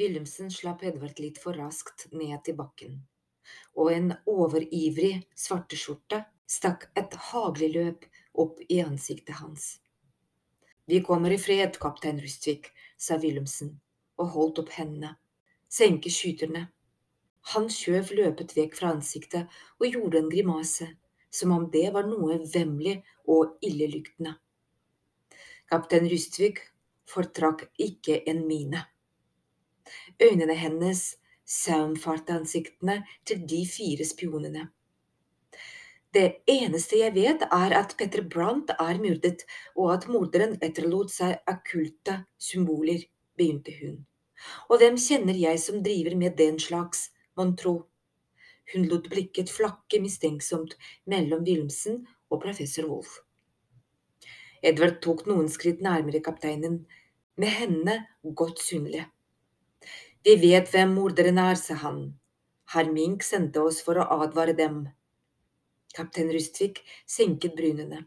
Wilhelmsen slapp Edvard litt for raskt ned til bakken, og en overivrig svarteskjorte stakk et hagleløp opp i ansiktet hans. Vi kommer i fred, kaptein Rustvik, sa Wilhelmsen og holdt opp hendene. Senke skyterne. Han skjøv løpet vekk fra ansiktet og gjorde en grimase, som om det var noe vemmelig og illeluktende. Kaptein Rustvik fortrakk ikke en mine. Øynene hennes saumfarte ansiktene til de fire spionene. Det eneste jeg vet, er at Petter Brandt er myrdet, og at morderen etterlot seg akulte symboler, begynte hun. Og hvem kjenner jeg som driver med den slags, mon tro? Hun lot blikket flakke mistenksomt mellom Wilhelmsen og professor Wolff. Edvard tok noen skritt nærmere kapteinen, med hendene godt synlige. Vi vet hvem morderen er, sa han. Herr Mink sendte oss for å advare dem. Kaptein Rustvik senket brynene.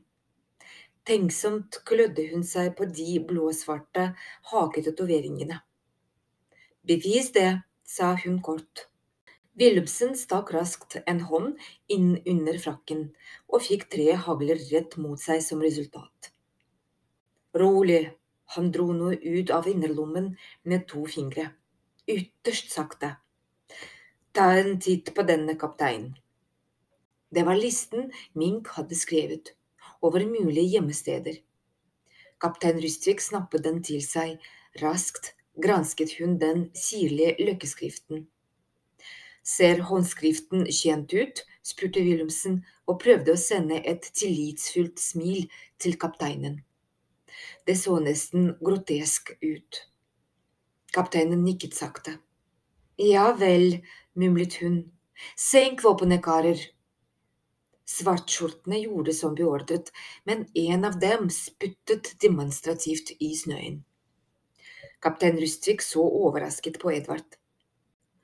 Tenksomt klødde hun seg på de blåsvarte haketatoveringene. Bevis det, sa hun kort. Willumsen stakk raskt en hånd inn under frakken og fikk tre hagler rett mot seg som resultat. Rolig, han dro noe ut av innerlommen med to fingre, ytterst sakte. Ta en titt på denne, kaptein. Det var listen Mink hadde skrevet over mulige gjemmesteder. Kaptein Rustvik snappet den til seg. Raskt gransket hun den sirlige løkkeskriften. Ser håndskriften kjent ut? spurte Wilhelmsen og prøvde å sende et tillitsfullt smil til kapteinen. Det så nesten grotesk ut. Kapteinen nikket sakte. Ja vel, mumlet hun. Senk våpenet, karer. Svartskjortene gjorde som beordret, men en av dem spyttet demonstrativt i snøen. Kaptein Rustvik så overrasket på Edvard.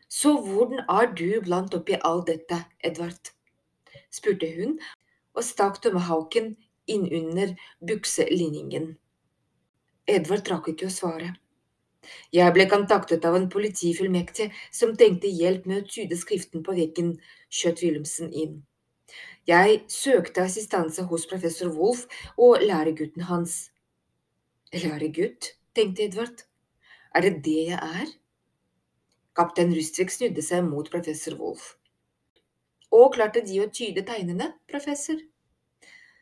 Så hvordan er du blant oppi all dette, Edvard? spurte hun og stakk tømmerhauken innunder bukselinningen. Edvard rakk ikke å svare. Jeg ble kontaktet av en politifullmektig som tenkte hjelp med å tyde skriften på veggen, skjøt Wilhelmsen inn. Jeg søkte assistanse hos professor Wolff og læregutten hans. Læregutt, tenkte Edvard. Er det det jeg er? Kaptein Rustvik snudde seg mot professor Wolff. Og klarte De å tyde tegnene, professor?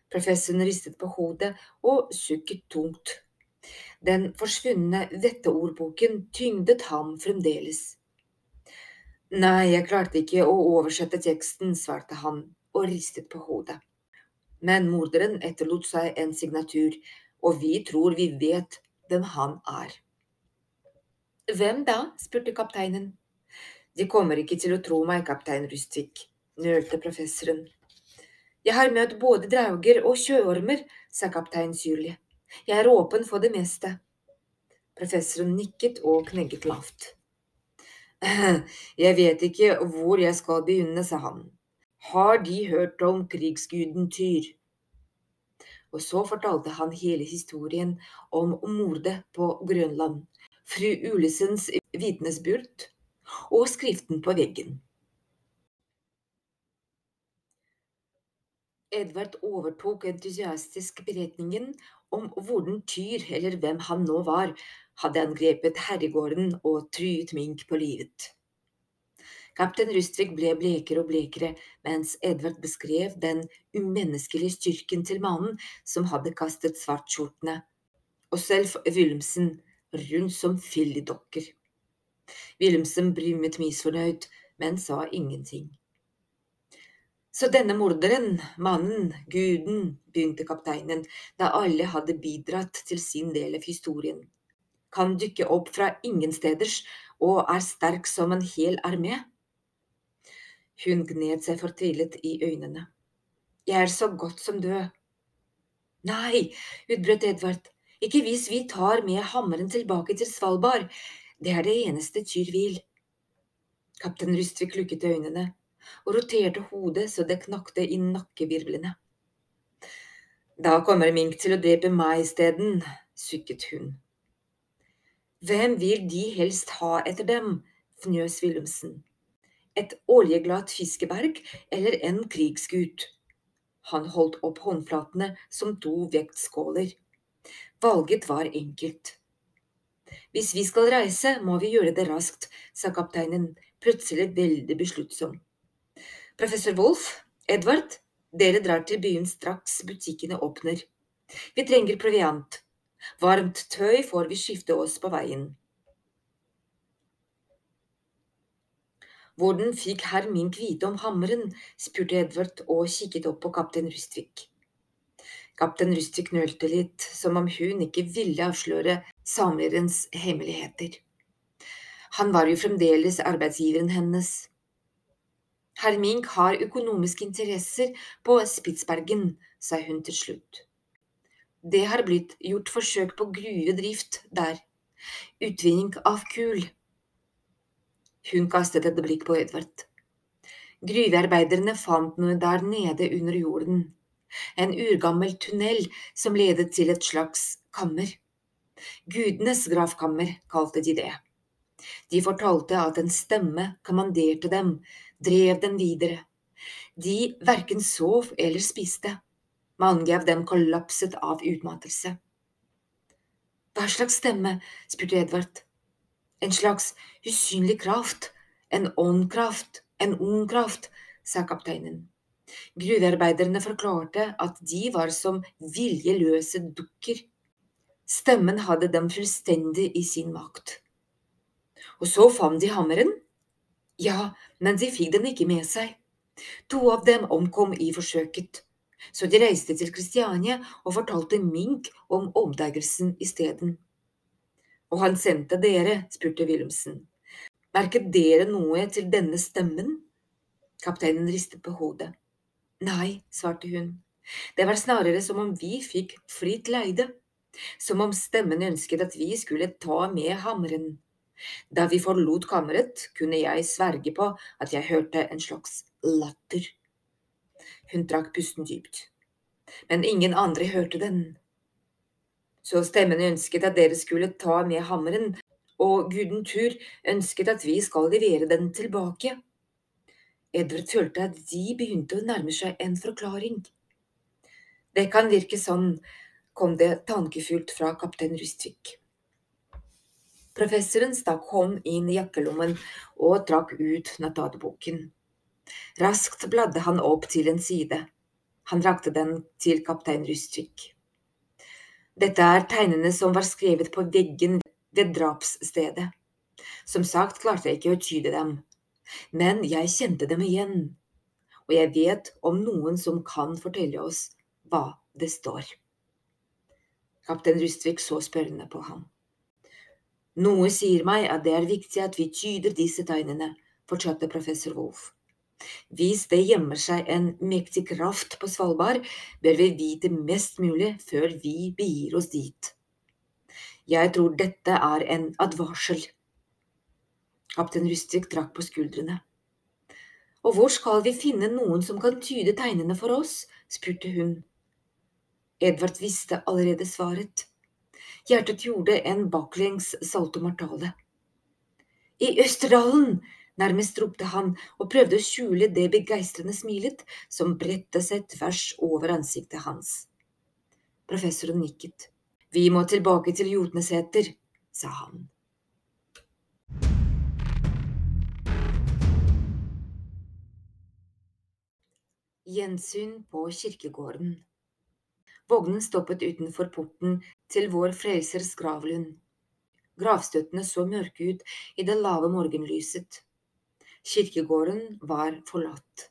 Professoren ristet på hodet og sukket tungt. Den forsvunne vetteordboken tyngdet ham fremdeles. Nei, jeg klarte ikke å oversette teksten, svarte han og ristet på hodet. Men morderen etterlot seg en signatur, og vi tror vi vet hvem han er. Hvem da? spurte kapteinen. De kommer ikke til å tro meg, kaptein Rustvik, nølte professoren. Jeg har møtt både drauger og sjøormer, sa kaptein syrlig. Jeg er åpen for det meste. Professoren nikket og knegget lavt. Jeg vet ikke hvor jeg skal begynne, sa han. Har De hørt om krigsguden Tyr? Og så fortalte han hele historien om mordet på Grønland, fru Ulesens vitnesbyrd og skriften på veggen. Edvard overtok entusiastisk beretningen om hvordan Tyr, eller hvem han nå var, hadde angrepet herregården og truet mink på livet. Kaptein Rustvik ble blekere og blekere mens Edvard beskrev den umenneskelige styrken til mannen som hadde kastet svartskjortene, og selv Wilhelmsen rundt som fillidokker. Wilhelmsen brymmet misfornøyd, men sa ingenting. Så denne morderen, mannen, guden, begynte kapteinen, da alle hadde bidratt til sin del av historien, kan dykke opp fra ingensteders og er sterk som en hel armé. Hun gned seg fortvilet i øynene. Jeg er så godt som død. Nei, utbrøt Edvard, ikke hvis vi tar med hammeren tilbake til Svalbard, det er det eneste Tyr vil. Kaptein Rustvik lukket øynene og roterte hodet så det knakte i nakkevirvlene. Da kommer Mink til å drepe meg isteden, sukket hun. Hvem vil de helst ha etter dem? fnøs Wilhelmsen. Et oljeglatt fiskeberg eller en krigsgut? Han holdt opp håndflatene som to vektskåler. Valget var enkelt. Hvis vi skal reise, må vi gjøre det raskt, sa kapteinen, plutselig veldig besluttsom. Professor Wolf, Edvard, dere drar til byen straks butikkene åpner. Vi trenger proviant. Varmt tøy får vi skifte oss på veien. Hvordan fikk herr Mink vite om hammeren? spurte Edvard og kikket opp på kaptein Rustvik. Kaptein Rustvik nølte litt, som om hun ikke ville avsløre samlerens hemmeligheter. Han var jo fremdeles arbeidsgiveren hennes. Herr Mink har økonomiske interesser på Spitsbergen, sa hun til slutt. Det har blitt gjort forsøk på gruvedrift der. Utvinning av kull. Hun kastet et blikk på Edvard. Gruvearbeiderne fant noe der nede under jorden. En urgammel tunnel som ledet til et slags kammer. Gudenes gravkammer, kalte de det. De fortalte at en stemme kommanderte dem, drev dem videre. De verken sov eller spiste. Mange av dem kollapset av utmattelse. Hva slags stemme? spurte Edvard. En slags usynlig kraft, en åndkraft, en ond kraft, sa kapteinen. Gruvearbeiderne forklarte at de var som viljeløse dukker. Stemmen hadde dem fullstendig i sin makt. Og så fant de hammeren? Ja, men de fikk den ikke med seg. To av dem omkom i forsøket så de reiste til Kristiania og fortalte Mink om oppdagelsen isteden. Og han sendte dere, spurte Wilhelmsen. Merket dere noe til denne stemmen? Kapteinen ristet på hodet. Nei, svarte hun. Det var snarere som om vi fikk fritt leide, som om stemmen ønsket at vi skulle ta med hammeren. Da vi forlot kammeret, kunne jeg sverge på at jeg hørte en slags latter. Hun trakk pusten dypt. Men ingen andre hørte den. Så stemmene ønsket at dere skulle ta med hammeren, og guden Tur ønsket at vi skal levere den tilbake. Edvard følte at de begynte å nærme seg en forklaring. Det kan virke sånn, kom det tankefullt fra kaptein Rustvik. Professoren stakk hånd inn i jakkelommen og trakk ut notatboken. Raskt bladde han opp til en side. Han rakte den til kaptein Rustvik. Dette er tegnene som var skrevet på veggen ved drapsstedet. Som sagt klarte jeg ikke å tyde dem, men jeg kjente dem igjen, og jeg vet om noen som kan fortelle oss hva det står. Kaptein Rustvik så spørrende på ham. Noe sier meg at det er viktig at vi tyder disse tegnene, fortsatte professor Wolff. Hvis det gjemmer seg en mektig kraft på Svalbard, bør vi vite mest mulig før vi begir oss dit. Jeg tror dette er en advarsel. Kaptein Rustvik trakk på skuldrene. Og hvor skal vi finne noen som kan tyde tegnene for oss? spurte hun. Edvard visste allerede svaret. Hjertet gjorde en baklengs saltomortale. I Østerdalen! Nærmest ropte han og prøvde å skjule det begeistrende smilet som bredte seg tvers over ansiktet hans. Professoren nikket. Vi må tilbake til Jotneseter, sa han. Gjensyn på kirkegården. Vognen stoppet utenfor porten til Vår Frelsers gravlund. Gravstøttene så mørke ut i det lave morgenlyset. Kirkegården var forlatt.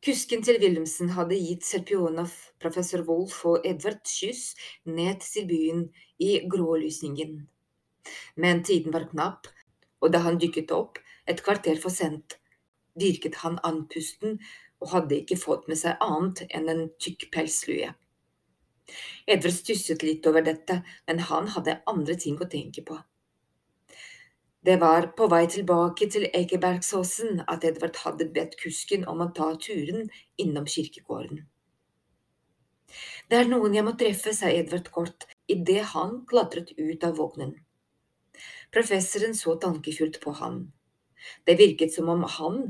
Kusken til Wilhelmsen hadde gitt Serpionov, professor Wolff og Edvard kyss ned til byen i grålysningen. Men tiden var knapp, og da han dykket opp, et kvarter for sent, virket han andpusten og hadde ikke fått med seg annet enn en tykk pelslue. Edvard stusset litt over dette, men han hadde andre ting å tenke på. Det var på vei tilbake til Ekebergsåsen at Edvard hadde bedt kusken om å ta turen innom kirkegården. Det er noen jeg må treffe, sa Edvard kort idet han klatret ut av vognen. Professoren så tankefullt på han. Det virket som om han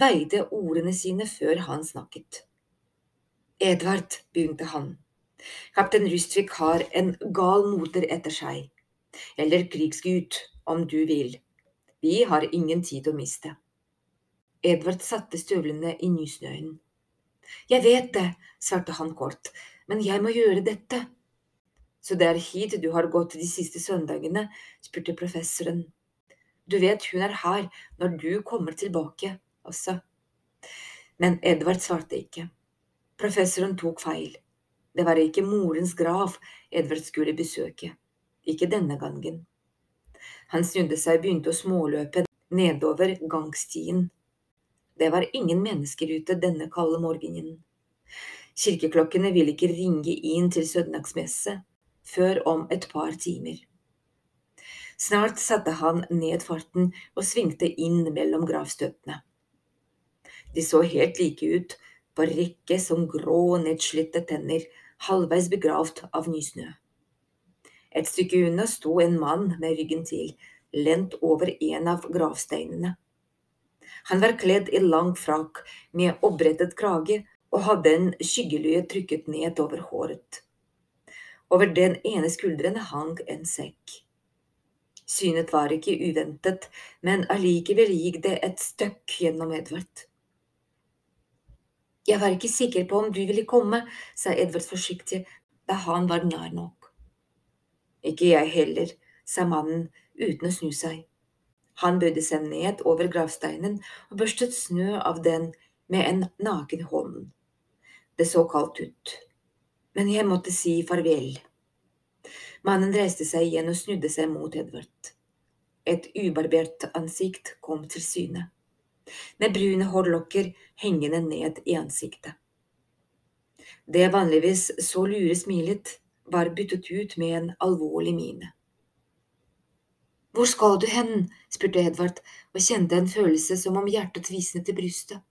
veide ordene sine før han snakket. Edvard, begynte han, kaptein Rustvik har en gal moter etter seg, eller krigsgut, om du vil. Vi har ingen tid å miste. Edvard satte støvlene i nysnøen. Jeg vet det, svarte han kort, men jeg må gjøre dette. Så det er hit du har gått de siste søndagene? spurte professoren. Du vet hun er her når du kommer tilbake også. Men Edvard svarte ikke. Professoren tok feil. Det var ikke morens grav Edvard skulle besøke. Ikke denne gangen. Han snudde seg og begynte å småløpe nedover gangstien. Det var ingen mennesker ute denne kalde morgenen. Kirkeklokkene ville ikke ringe inn til søndagsmesse før om et par timer. Snart satte han ned farten og svingte inn mellom gravstøttene. De så helt like ut, på rekke som grå, nedslitte tenner, halvveis begravd av nysnø. Et stykke unna sto en mann med ryggen til, lent over en av gravsteinene. Han var kledd i lang frakk med oppbrettet krage og hadde en skyggelue trykket ned over håret. Over den ene skulderen hang en sekk. Synet var ikke uventet, men allikevel gikk det et støkk gjennom Edvard. Jeg var ikke sikker på om du ville komme, sa Edvard forsiktig da han var nær nok. Ikke jeg heller, sa mannen uten å snu seg. Han bøyde seg ned over gravsteinen og børstet snø av den med en naken hånd. Det så kaldt ut, men jeg måtte si farvel. Mannen reiste seg igjen og snudde seg mot Edvard. Et ubarbert ansikt kom til syne, med brune hårlokker hengende ned i ansiktet. Det vanligvis så lure smilet var byttet ut med en alvorlig mine. Hvor skal du hen? spurte Edvard og kjente en følelse som om hjertet visnet i brystet.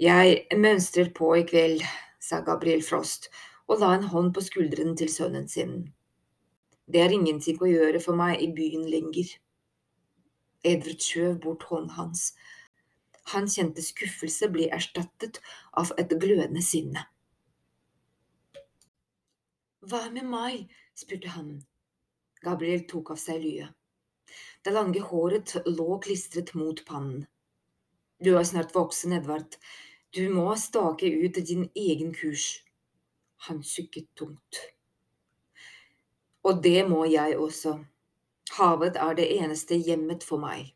Jeg mønstrer på i kveld, sa Gabriel Frost og la en hånd på skulderen til sønnen sin. Det er ingenting å gjøre for meg i byen lenger. Edvard skjøv bort hånden hans. Han kjente skuffelse bli erstattet av et glødende sinne. Hva med meg? spurte han. Gabriel tok av seg lyet. Det lange håret lå klistret mot pannen. Du er snart voksen, Edvard. Du må stake ut din egen kurs. Han sukket tungt. Og det må jeg også. Havet er det eneste hjemmet for meg.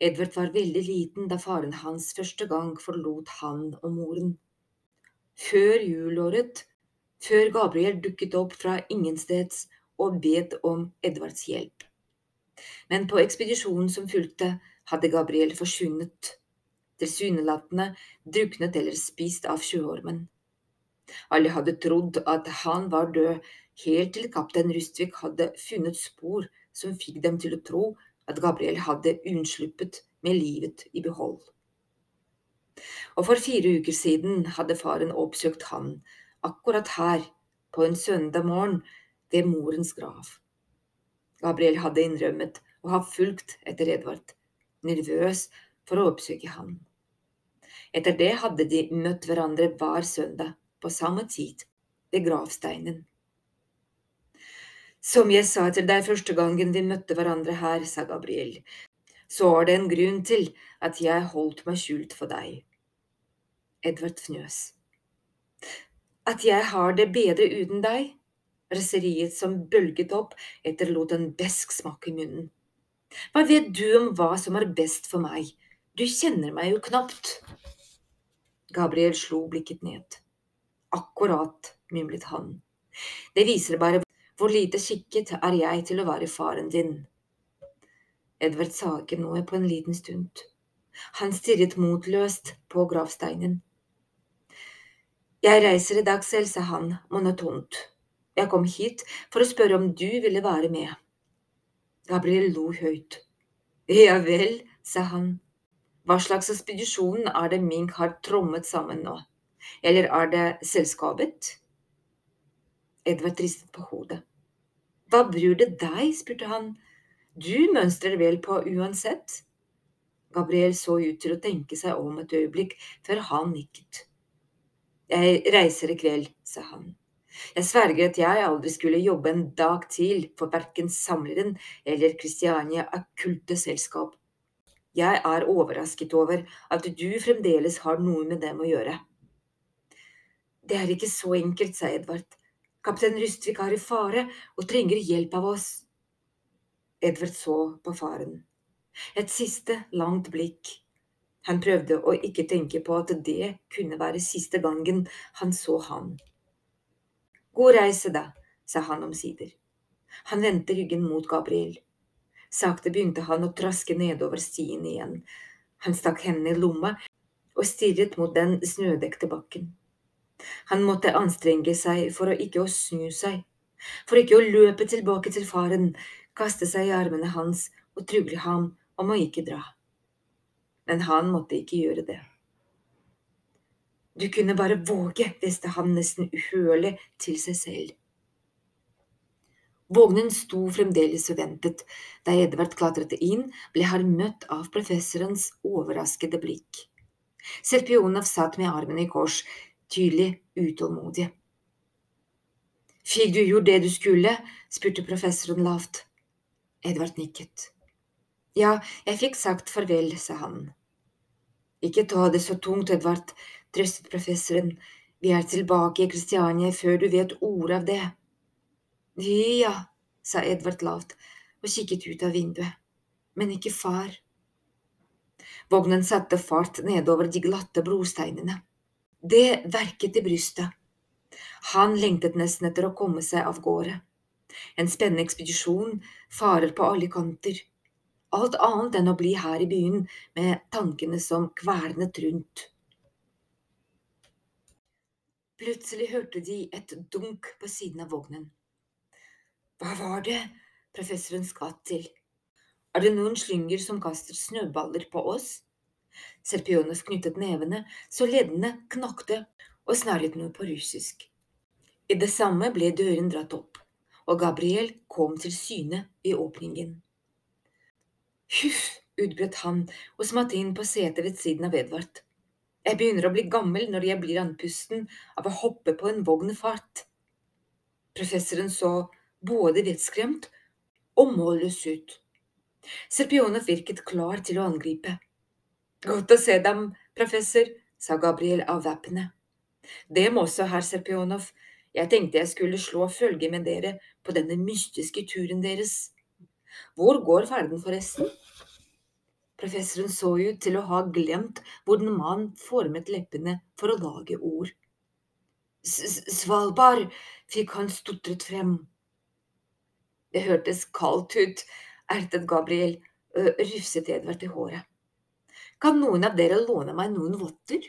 Edvard var veldig liten da faren hans første gang forlot han og moren. Før julåret, før Gabriel dukket opp fra ingensteds og bet om Edvards hjelp. Men på ekspedisjonen som fulgte, hadde Gabriel forsvunnet, tilsynelatende druknet eller spist av sjøormen. Alle hadde trodd at han var død, helt til kaptein Rustvik hadde funnet spor som fikk dem til å tro at Gabriel hadde unnsluppet med livet i behold. Og for fire uker siden hadde faren oppsøkt han, akkurat her, på en søndag morgen, ved morens grav. Gabriel hadde innrømmet å ha fulgt etter Edvard, nervøs for å oppsøke han. Etter det hadde de møtt hverandre hver søndag, på samme tid, ved gravsteinen. Som jeg sa til deg første gangen vi møtte hverandre her, sa Gabriel, så var det en grunn til at jeg holdt meg skjult for deg. Edvard fnøs. At jeg har det bedre uten deg? Raseriet som bølget opp, etterlot en besk smak i munnen. Hva vet du om hva som er best for meg? Du kjenner meg jo knapt. Gabriel slo blikket ned. Akkurat, mimlet han. Det viser bare hvor lite skikket er jeg til å være faren din. Edvard sa ikke noe på en liten stund. Han stirret motløst på gravsteinen. Jeg reiser i dag selv, sa han monotont. Jeg kom hit for å spørre om du ville være med. Gabriel lo høyt. Ja vel, sa han. Hva slags ekspedisjon er det Mink har trommet sammen nå? Eller er det selskapet? Edvard ristet på hodet. Hva bryr det deg? spurte han. Du mønstrer vel på uansett? Gabriel så ut til å tenke seg om et øyeblikk før han nikket. Jeg reiser i kveld, sa han. Jeg sverger at jeg aldri skulle jobbe en dag til for verken Samleren eller Kristiania Akkulte Selskap. Jeg er overrasket over at du fremdeles har noe med dem å gjøre. Det er ikke så enkelt, sa Edvard. Kaptein Rustvik er i fare og trenger hjelp av oss. Edvard så på faren. Et siste, langt blikk. Han prøvde å ikke tenke på at det kunne være siste gangen han så han. God reise, da, sa han omsider. Han vendte ryggen mot Gabriel. Sakte begynte han å traske nedover stien igjen. Han stakk hendene i lomma og stirret mot den snødekte bakken. Han måtte anstrenge seg for å ikke å snu seg, for ikke å løpe tilbake til faren, kaste seg i armene hans og trugle ham om å ikke dra. Men han måtte ikke gjøre det. Du kunne bare våge, hviste han nesten uhørlig til seg selv. Vognen sto fremdeles og ventet. Da Edvard klatret inn, ble han møtt av professorens overraskede blikk. Serpionov satt med armene i kors, tydelig utålmodig. Fikk du gjort det du skulle? spurte professoren lavt. Edvard nikket. Ja, jeg fikk sagt farvel, sa han. Ikke ta det så tungt, Edvard, trøstet professoren. Vi er tilbake i Kristiania før du vet ordet av det. Ja, sa Edvard lavt og kikket ut av vinduet, men ikke far. Vognen satte fart nedover de glatte brosteinene. Det verket i brystet. Han lengtet nesten etter å komme seg av gårde. En spennende ekspedisjon, farer på alle kanter. Alt annet enn å bli her i byen med tankene som kvernet rundt. Plutselig hørte de et dunk på siden av vognen. Hva var det? Professoren skvatt til. Er det noen slynger som kaster snøballer på oss? Serpionov knyttet nevene så leddene knakte og snarret noe på russisk. I det samme ble døren dratt opp, og Gabriel kom til syne i åpningen. Huff, utbrøt han og smatt inn på setet ved siden av Edvard. Jeg begynner å bli gammel når jeg blir andpusten av å hoppe på en vogn fart. Professoren så både vettskremt og målløs ut. Serpionov virket klar til å angripe. Godt å se dem, professor, sa Gabriel avvæpnende. Dem også, herr Serpionov. Jeg tenkte jeg skulle slå følge med dere på denne mystiske turen deres. Hvor går ferden, forresten? Professoren så ut til å ha glemt hvordan man formet leppene for å lage ord. Svalbard, fikk han stotret frem. Det hørtes kaldt ut, ertet Gabriel, rufset Edvard i håret. Kan noen av dere låne meg noen votter?